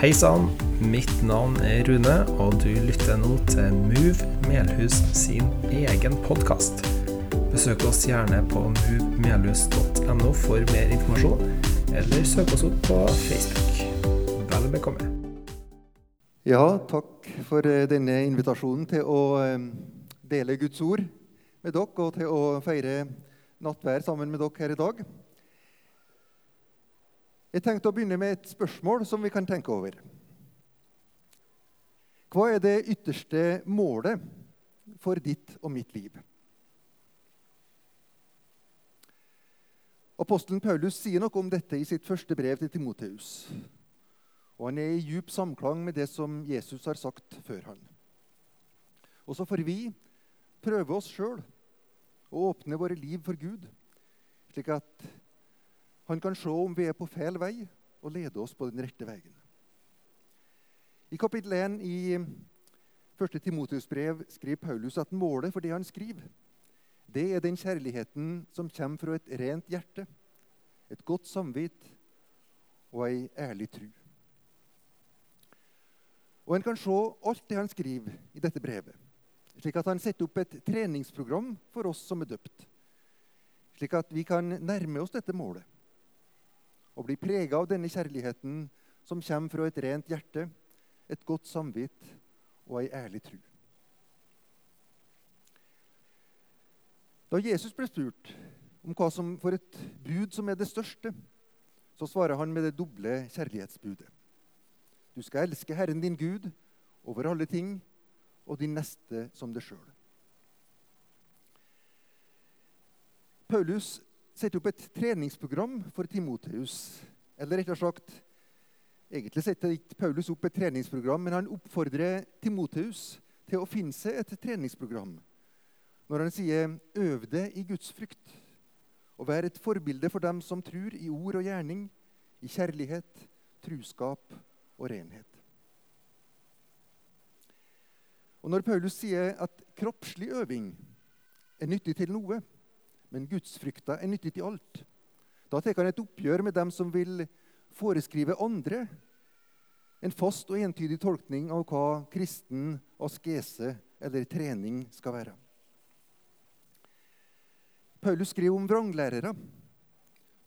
Hei sann, mitt navn er Rune, og du lytter nå til Move Melhus sin egen podkast. Besøk oss gjerne på movemelhus.no for mer informasjon, eller søk oss opp på Facebook. Vel bekomme. Ja, takk for eh, denne invitasjonen til å eh, dele Guds ord med dere og til å feire nattvær sammen med dere her i dag. Jeg tenkte å begynne med et spørsmål som vi kan tenke over. Hva er det ytterste målet for ditt og mitt liv? Apostelen Paulus sier noe om dette i sitt første brev til Timoteus. Og han er i djup samklang med det som Jesus har sagt før han. Og så får vi prøve oss sjøl og åpne våre liv for Gud, slik at han kan se om vi er på feil vei, og lede oss på den rette veien. I kapittel 1 i 1. Timotius brev skriver Paulus at målet for det han skriver, det er den kjærligheten som kommer fra et rent hjerte, et godt samvitt og ei ærlig tru. Og En kan se alt det han skriver i dette brevet, slik at han setter opp et treningsprogram for oss som er døpt, slik at vi kan nærme oss dette målet og bli prega av denne kjærligheten som kommer fra et rent hjerte, et godt samvitt og ei ærlig tru. Da Jesus ble spurt om hva som for et bud som er det største, så svarer han med det doble kjærlighetsbudet. Du skal elske Herren din Gud over alle ting og din neste som deg sjøl. Paulus setter opp et treningsprogram for Timoteus. Eller rettere sagt Egentlig setter ikke Paulus opp et treningsprogram, men han oppfordrer Timoteus til å finne seg et treningsprogram når han sier 'øv deg i Guds frykt' og vær et forbilde for dem som tror i ord og gjerning, i kjærlighet, truskap og renhet. Og Når Paulus sier at kroppslig øving er nyttig til noe, men gudsfrykta er nyttig til alt. Da tar han et oppgjør med dem som vil foreskrive andre en fast og entydig tolkning av hva kristen askese eller trening skal være. Paulus skriver om vranglærere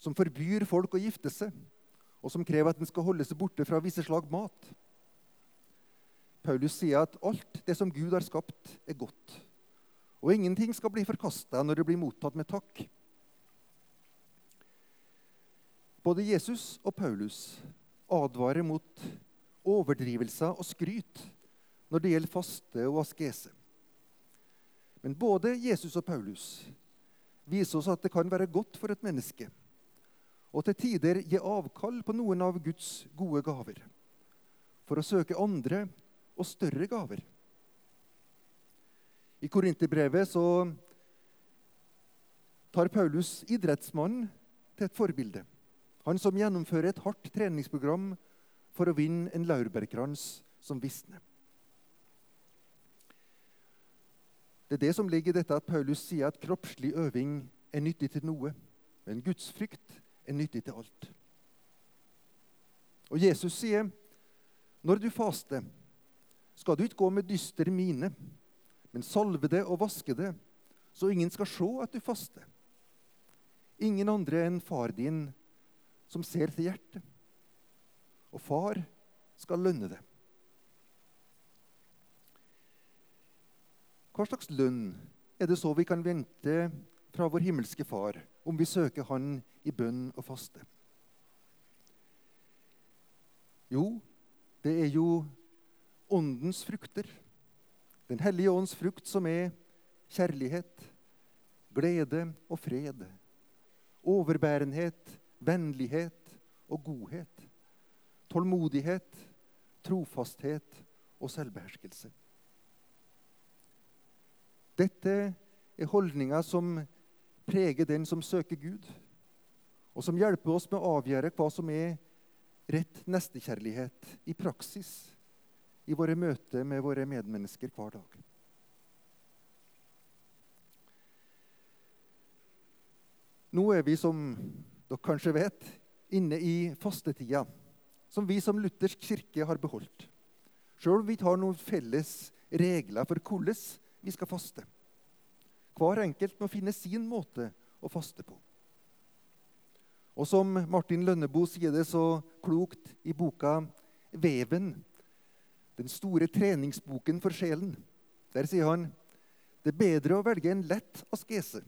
som forbyr folk å gifte seg, og som krever at en skal holde seg borte fra visse slag mat. Paulus sier at alt det som Gud har skapt, er godt. Og ingenting skal bli forkasta når det blir mottatt med takk. Både Jesus og Paulus advarer mot overdrivelser og skryt når det gjelder faste og askese. Men både Jesus og Paulus viser oss at det kan være godt for et menneske og til tider gi avkall på noen av Guds gode gaver for å søke andre og større gaver. I Korinterbrevet så tar Paulus idrettsmannen til et forbilde. Han som gjennomfører et hardt treningsprogram for å vinne en laurbærkrans som visner. Det er det som ligger i dette at Paulus sier at kroppslig øving er nyttig til noe, men gudsfrykt er nyttig til alt. Og Jesus sier, 'Når du faster, skal du ikke gå med dyster mine.' Men salve det og vaske det, så ingen skal se at du faster. Ingen andre enn far din som ser til hjertet. Og far skal lønne det. Hva slags lønn er det så vi kan vente fra vår himmelske Far om vi søker Han i bønn og faste? Jo, det er jo åndens frukter den hellige ånds frukt, som er kjærlighet, glede og fred, overbærenhet, vennlighet og godhet, tålmodighet, trofasthet og selvbeherskelse. Dette er holdninger som preger den som søker Gud, og som hjelper oss med å avgjøre hva som er rett nestekjærlighet i praksis i våre møter med våre medmennesker hver dag. Nå er vi, som dere kanskje vet, inne i fastetida, som vi som luthersk kirke har beholdt. Sjøl om vi har noen felles regler for hvordan vi skal faste. Hver enkelt må finne sin måte å faste på. Og som Martin Lønneboe sier det så klokt i boka 'Veven', den store treningsboken for sjelen, der sier han det er bedre å velge en lett askese,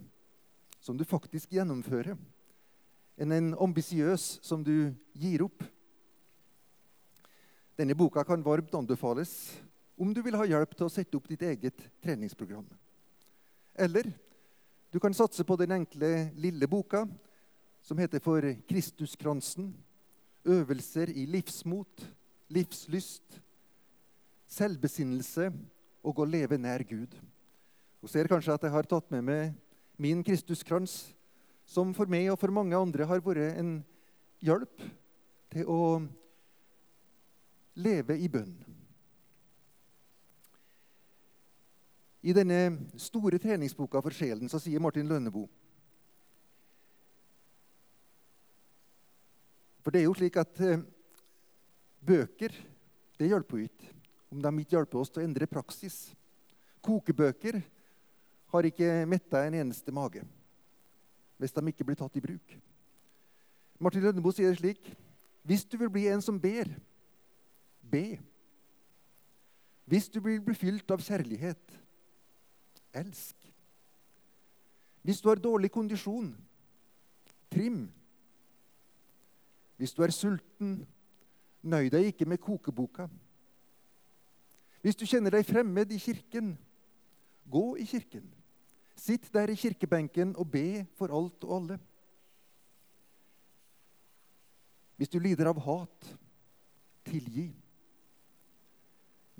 som du faktisk gjennomfører, enn en ambisiøs som du gir opp. Denne boka kan varmt anbefales om du vil ha hjelp til å sette opp ditt eget treningsprogram. Eller du kan satse på den enkle, lille boka som heter For Kristuskransen. Øvelser i livsmot, livslyst, selvbesinnelse og å leve nær Gud. Du ser kanskje at jeg har tatt med meg min Kristuskrans, som for meg og for mange andre har vært en hjelp til å leve i bønn. I denne store treningsboka for sjelen så sier Martin Lønneboe For det er jo slik at eh, bøker det hjelper jo ikke om de ikke hjelper oss til å endre praksis. Kokebøker har ikke metta en eneste mage hvis de ikke blir tatt i bruk. Martin Lønneboe sier det slik Hvis du vil bli en som ber, be. Hvis du vil bli fylt av kjærlighet, elsk. Hvis du har dårlig kondisjon, trim. Hvis du er sulten, nøy deg ikke med kokeboka. Hvis du kjenner deg fremmed i kirken, gå i kirken. Sitt der i kirkebenken og be for alt og alle. Hvis du lider av hat, tilgi.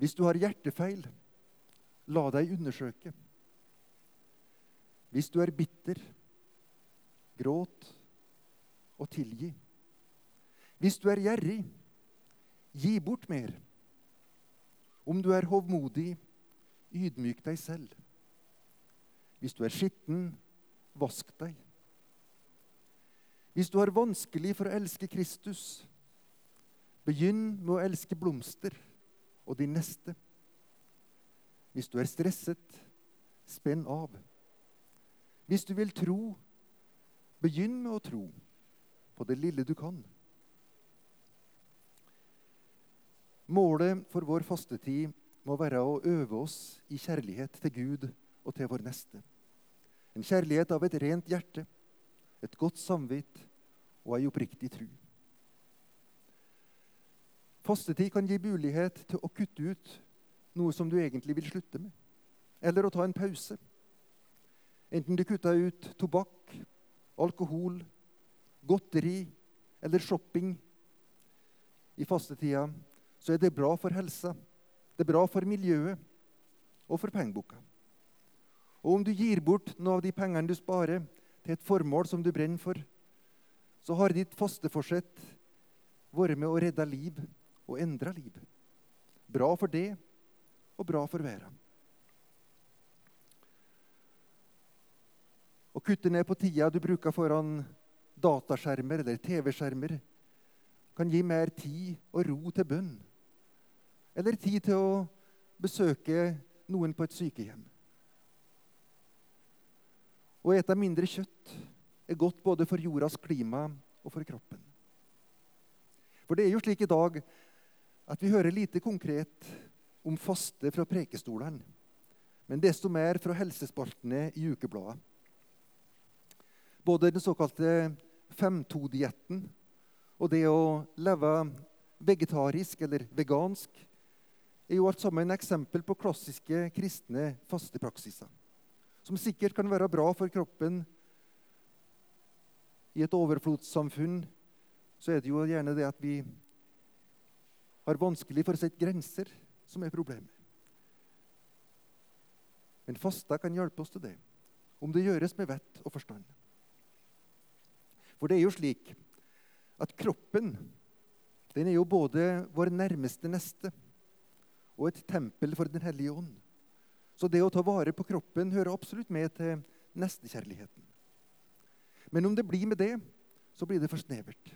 Hvis du har hjertefeil, la deg undersøke. Hvis du er bitter, gråt og tilgi. Hvis du er gjerrig, gi bort mer. Om du er hovmodig, ydmyk deg selv. Hvis du er skitten, vask deg. Hvis du har vanskelig for å elske Kristus, begynn med å elske blomster og din neste. Hvis du er stresset, spenn av. Hvis du vil tro, begynn med å tro på det lille du kan. Målet for vår fastetid må være å øve oss i kjærlighet til Gud og til vår neste. En kjærlighet av et rent hjerte, et godt samvitt og ei oppriktig tru. Fastetid kan gi mulighet til å kutte ut noe som du egentlig vil slutte med, eller å ta en pause. Enten du kutter ut tobakk, alkohol, godteri eller shopping i fastetida, så er det bra for helsa, det er bra for miljøet og for pengeboka. Og om du gir bort noe av de pengene du sparer, til et formål som du brenner for, så har ditt fasteforsett vært med å redde liv og endre liv. Bra for det og bra for verden. Å kutte ned på tida du bruker foran dataskjermer eller TV-skjermer, kan gi mer tid og ro til bønn. Eller tid til å besøke noen på et sykehjem. Å ete mindre kjøtt er godt både for jordas klima og for kroppen. For det er jo slik i dag at vi hører lite konkret om faste fra prekestolene, men desto mer fra helsespaltene i ukebladet. Både den såkalte 5-2-dietten og det å leve vegetarisk eller vegansk er jo alt sammen eksempel på klassiske kristne fastepraksiser. Som sikkert kan være bra for kroppen. I et overflodssamfunn så er det jo gjerne det at vi har vanskelig for å sette grenser, som er problemet. Men fasta kan hjelpe oss til det, om det gjøres med vett og forstand. For det er jo slik at kroppen den er jo både vår nærmeste neste og et tempel for Den hellige ånd. Så det å ta vare på kroppen hører absolutt med til nestekjærligheten. Men om det blir med det, så blir det for snevert.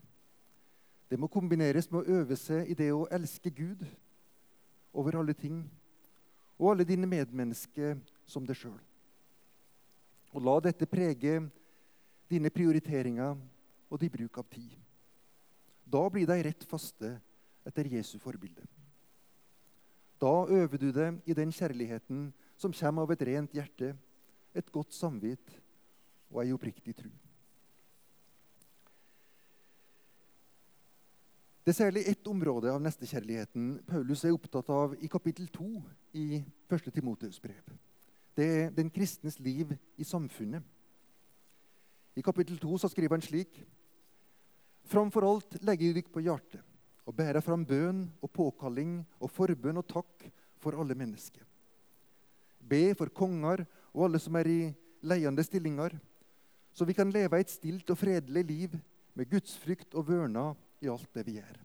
Det må kombineres med å øve seg i det å elske Gud over alle ting og alle dine medmennesker som deg sjøl. Og la dette prege dine prioriteringer og din bruk av tid. Da blir de rett faste etter Jesu forbilde. Da øver du deg i den kjærligheten som kommer av et rent hjerte, et godt samvitt og ei oppriktig tru. Det er særlig ett område av nestekjærligheten Paulus er opptatt av i kapittel 2 i 1. Timoteus brev. Det er den kristnes liv i samfunnet. I kapittel 2 så skriver han slik.: Framfor alt legger dere på hjertet og bærer fram bønn og påkalling og forbønn og takk for alle mennesker. Be for konger og alle som er i leiende stillinger, så vi kan leve et stilt og fredelig liv med gudsfrykt og vørna i alt det vi gjør.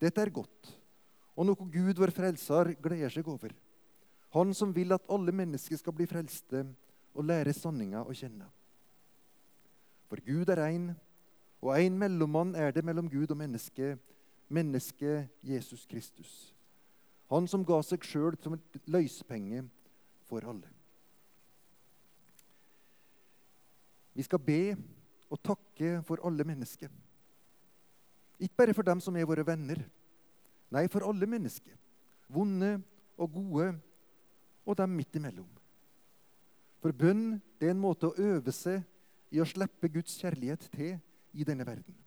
Dette er godt, og noe Gud, vår frelser, gleder seg over. Han som vil at alle mennesker skal bli frelste og lære sanninga å kjenne. For Gud er én, og én mellommann er det mellom Gud og menneske, mennesket Jesus Kristus. Han som ga seg sjøl som et løyspenge for alle. Vi skal be og takke for alle mennesker. Ikke bare for dem som er våre venner. Nei, for alle mennesker. Vonde og gode, og dem midt imellom. For bønn det er en måte å øve seg i å slippe Guds kjærlighet til i denne verden.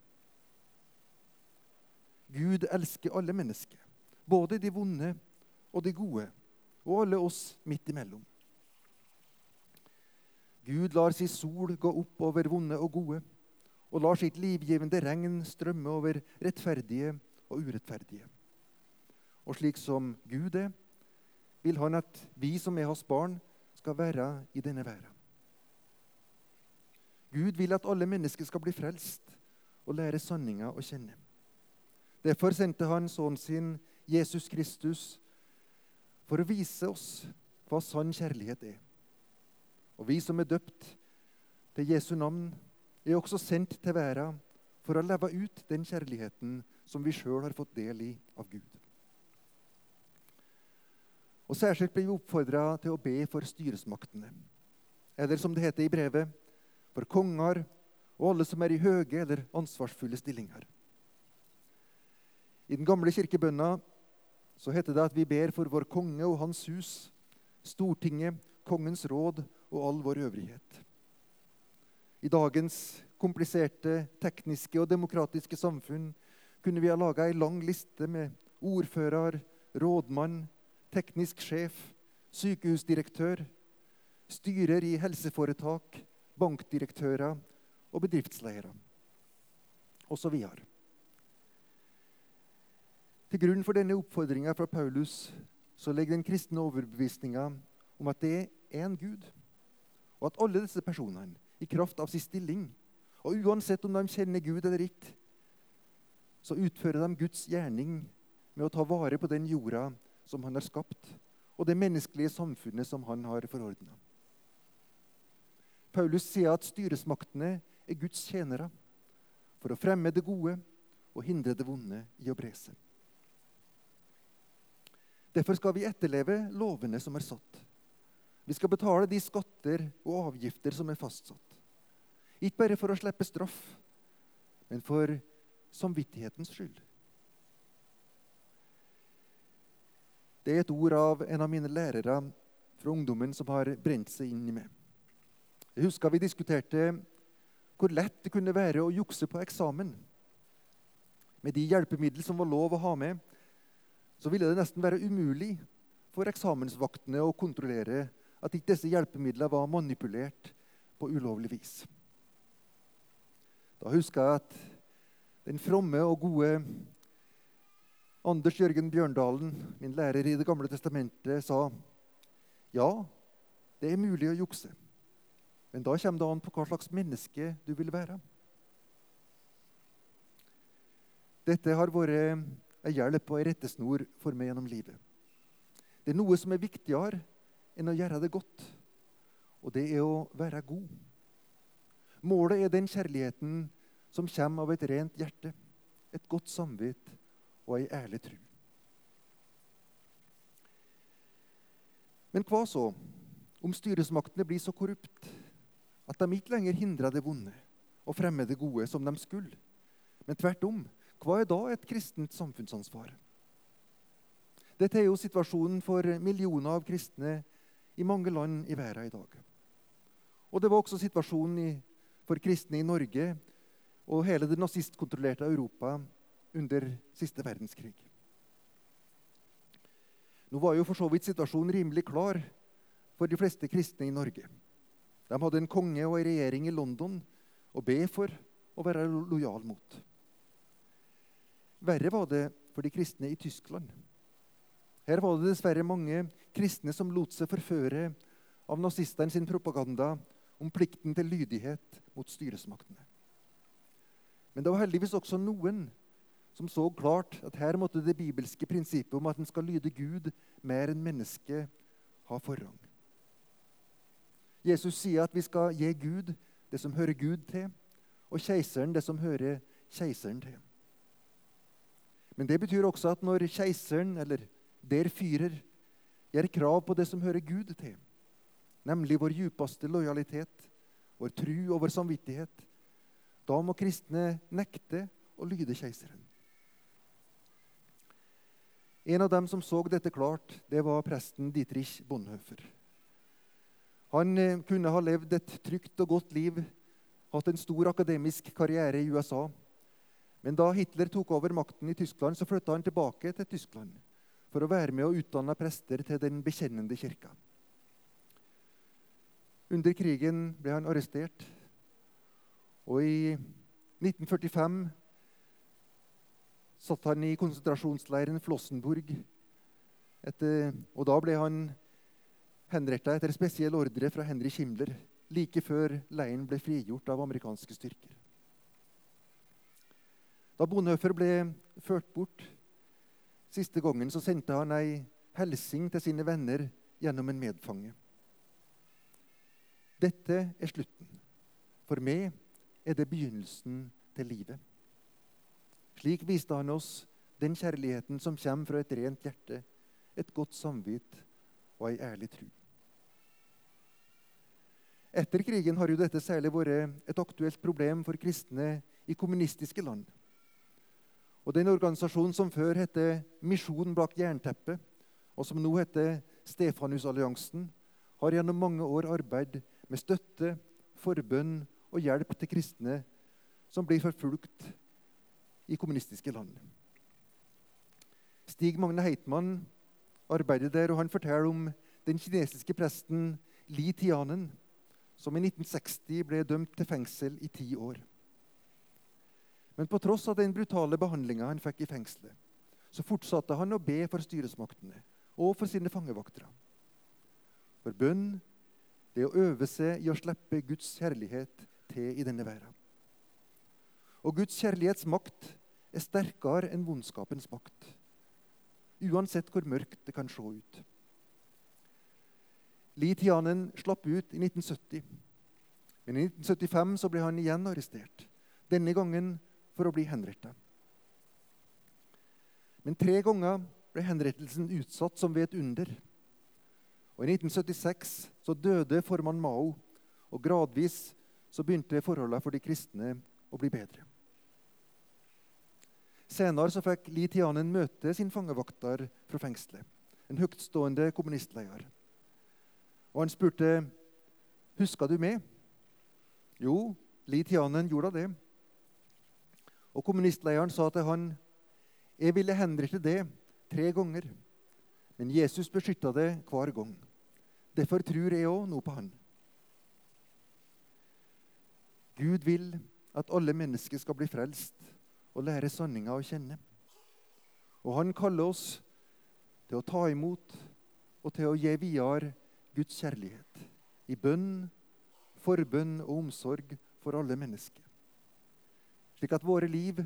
Gud elsker alle mennesker, både de vonde og de gode, og alle oss midt imellom. Gud lar sin sol gå opp over vonde og gode og lar sitt livgivende regn strømme over rettferdige og urettferdige. Og slik som Gud er, vil han at vi som er hans barn, skal være i denne verden. Gud vil at alle mennesker skal bli frelst og lære sanninga å kjenne. Derfor sendte han sønnen sin, Jesus Kristus, for å vise oss hva sann kjærlighet er. Og vi som er døpt til Jesu navn, er også sendt til verden for å leve ut den kjærligheten som vi sjøl har fått del i av Gud. Og Særskilt blir vi oppfordra til å be for styresmaktene. Eller som det heter i brevet, for konger og alle som er i høye eller ansvarsfulle stillinger. I den gamle kirkebønna så heter det at vi ber for vår konge og hans hus, Stortinget, kongens råd og all vår øvrighet. I dagens kompliserte, tekniske og demokratiske samfunn kunne vi ha laga ei lang liste med ordfører, rådmann, teknisk sjef, sykehusdirektør, styrer i helseforetak, bankdirektører og bedriftsledere osv. Til grunn for denne oppfordringa fra Paulus så legger den kristne overbevisninga om at det er en Gud, og at alle disse personene i kraft av sin stilling. Og uansett om de kjenner Gud eller ikke, så utfører de Guds gjerning med å ta vare på den jorda som han har skapt, og det menneskelige samfunnet som han har forordna. Paulus sier at styresmaktene er Guds tjenere for å fremme det gode og hindre det vonde i å bre seg. Derfor skal vi etterleve lovene som er satt. Vi skal betale de skatter og avgifter som er fastsatt. Ikke bare for å slippe straff, men for samvittighetens skyld. Det er et ord av en av mine lærere fra ungdommen som har brent seg inn i meg. Jeg husker vi diskuterte hvor lett det kunne være å jukse på eksamen. Med de hjelpemidler som var lov å ha med, så ville det nesten være umulig for eksamensvaktene å kontrollere at ikke disse hjelpemidlene var manipulert på ulovlig vis. Da husker jeg at den fromme og gode Anders Jørgen Bjørndalen, min lærer i Det gamle testamentet, sa ja, det er mulig å jukse, men da kommer det an på hva slags menneske du vil være. Dette har vært en hjelp og en rettesnor for meg gjennom livet. Det er noe som er viktigere enn å gjøre det godt, og det er å være god. Målet er den kjærligheten som kommer av et rent hjerte, et godt samvitt og ei ærlig tru. Men hva så om styresmaktene blir så korrupt at de ikke lenger hindrer det vonde og fremmer det gode som de skulle? Men tvert om, hva er da et kristent samfunnsansvar? Dette er jo situasjonen for millioner av kristne i mange land i verden i dag. Og det var også situasjonen for kristne i Norge og hele det nazistkontrollerte Europa under siste verdenskrig. Nå var jo for så vidt situasjonen rimelig klar for de fleste kristne i Norge. De hadde en konge og en regjering i London å be for og være lojal mot. Verre var det for de kristne i Tyskland. Her var det dessverre mange kristne som lot seg forføre av nazistene sin propaganda om plikten til lydighet mot styresmaktene. Men det var heldigvis også noen som så klart at her måtte det bibelske prinsippet om at en skal lyde Gud mer enn mennesket, ha forrang. Jesus sier at vi skal gi Gud det som hører Gud til, og keiseren det som hører keiseren til. Men det betyr også at når keiseren, eller der fyrer, gjør krav på det som hører Gud til, nemlig vår djupeste lojalitet, vår tru og vår samvittighet, da må kristne nekte å lyde keiseren. En av dem som så dette klart, det var presten Dietrich Bonhoeffer. Han eh, kunne ha levd et trygt og godt liv, hatt en stor akademisk karriere i USA. Men da Hitler tok over makten i Tyskland, så flytta han tilbake til Tyskland for å være med og utdanne prester til den bekjennende kirka. Under krigen ble han arrestert, og i 1945 satt han i konsentrasjonsleiren Flossenburg. Etter, og da ble han henrettet etter spesiell ordre fra Henry Kimler, like før leiren ble frigjort av amerikanske styrker. Da Bonhoeffer ble ført bort siste gangen, så sendte han ei hilsing til sine venner gjennom en medfange. Dette er slutten. For meg er det begynnelsen til livet. Slik viste han oss den kjærligheten som kommer fra et rent hjerte, et godt samvitt og ei ærlig tru. Etter krigen har jo dette særlig vært et aktuelt problem for kristne i kommunistiske land. Og Den organisasjonen som før het Misjon bak jernteppet, og som nå heter Stefanusalliansen, har gjennom mange år arbeidet med støtte, forbønn og hjelp til kristne som blir forfulgt i kommunistiske land. Stig Magne Heitmann arbeider der, og han forteller om den kinesiske presten Li Tianen, som i 1960 ble dømt til fengsel i ti år. Men på tross av den brutale behandlinga han fikk i fengselet, så fortsatte han å be for styresmaktene og for sine fangevoktere. For bønn det er å øve seg i å slippe Guds kjærlighet til i denne verden. Og Guds kjærlighetsmakt er sterkere enn vondskapens makt. Uansett hvor mørkt det kan se ut. Li Tianen slapp ut i 1970. Men i 1975 så ble han igjen arrestert. Denne gangen for å bli henrettet. Men tre ganger ble henrettelsen utsatt som ved et under. Og I 1976 så døde formann Mao, og gradvis så begynte forholdene for de kristne å bli bedre. Senere så fikk Li Tianen møte sin fangevakter fra fengselet, en høytstående kommunistleder. Og han spurte husker du meg. Jo, Li Tianen gjorde det. Og kommunistlederen sa til han, jeg ville henrette det tre ganger, men Jesus beskytta det hver gang. Derfor tror jeg òg noe på han. Gud vil at alle mennesker skal bli frelst og lære sanninga å kjenne. Og han kaller oss til å ta imot og til å gi videre Guds kjærlighet i bønn, forbønn og omsorg for alle mennesker. Slik at våre liv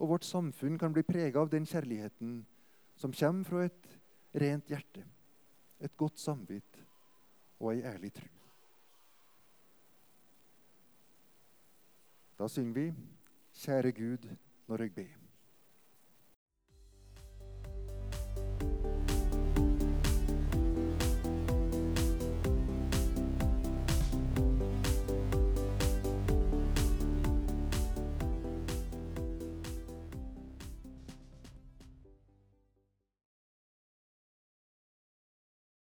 og vårt samfunn kan bli prega av den kjærligheten som kommer fra et rent hjerte, et godt samvitt og ei ærlig tro. Da synger vi 'Kjære Gud, når jeg ber'.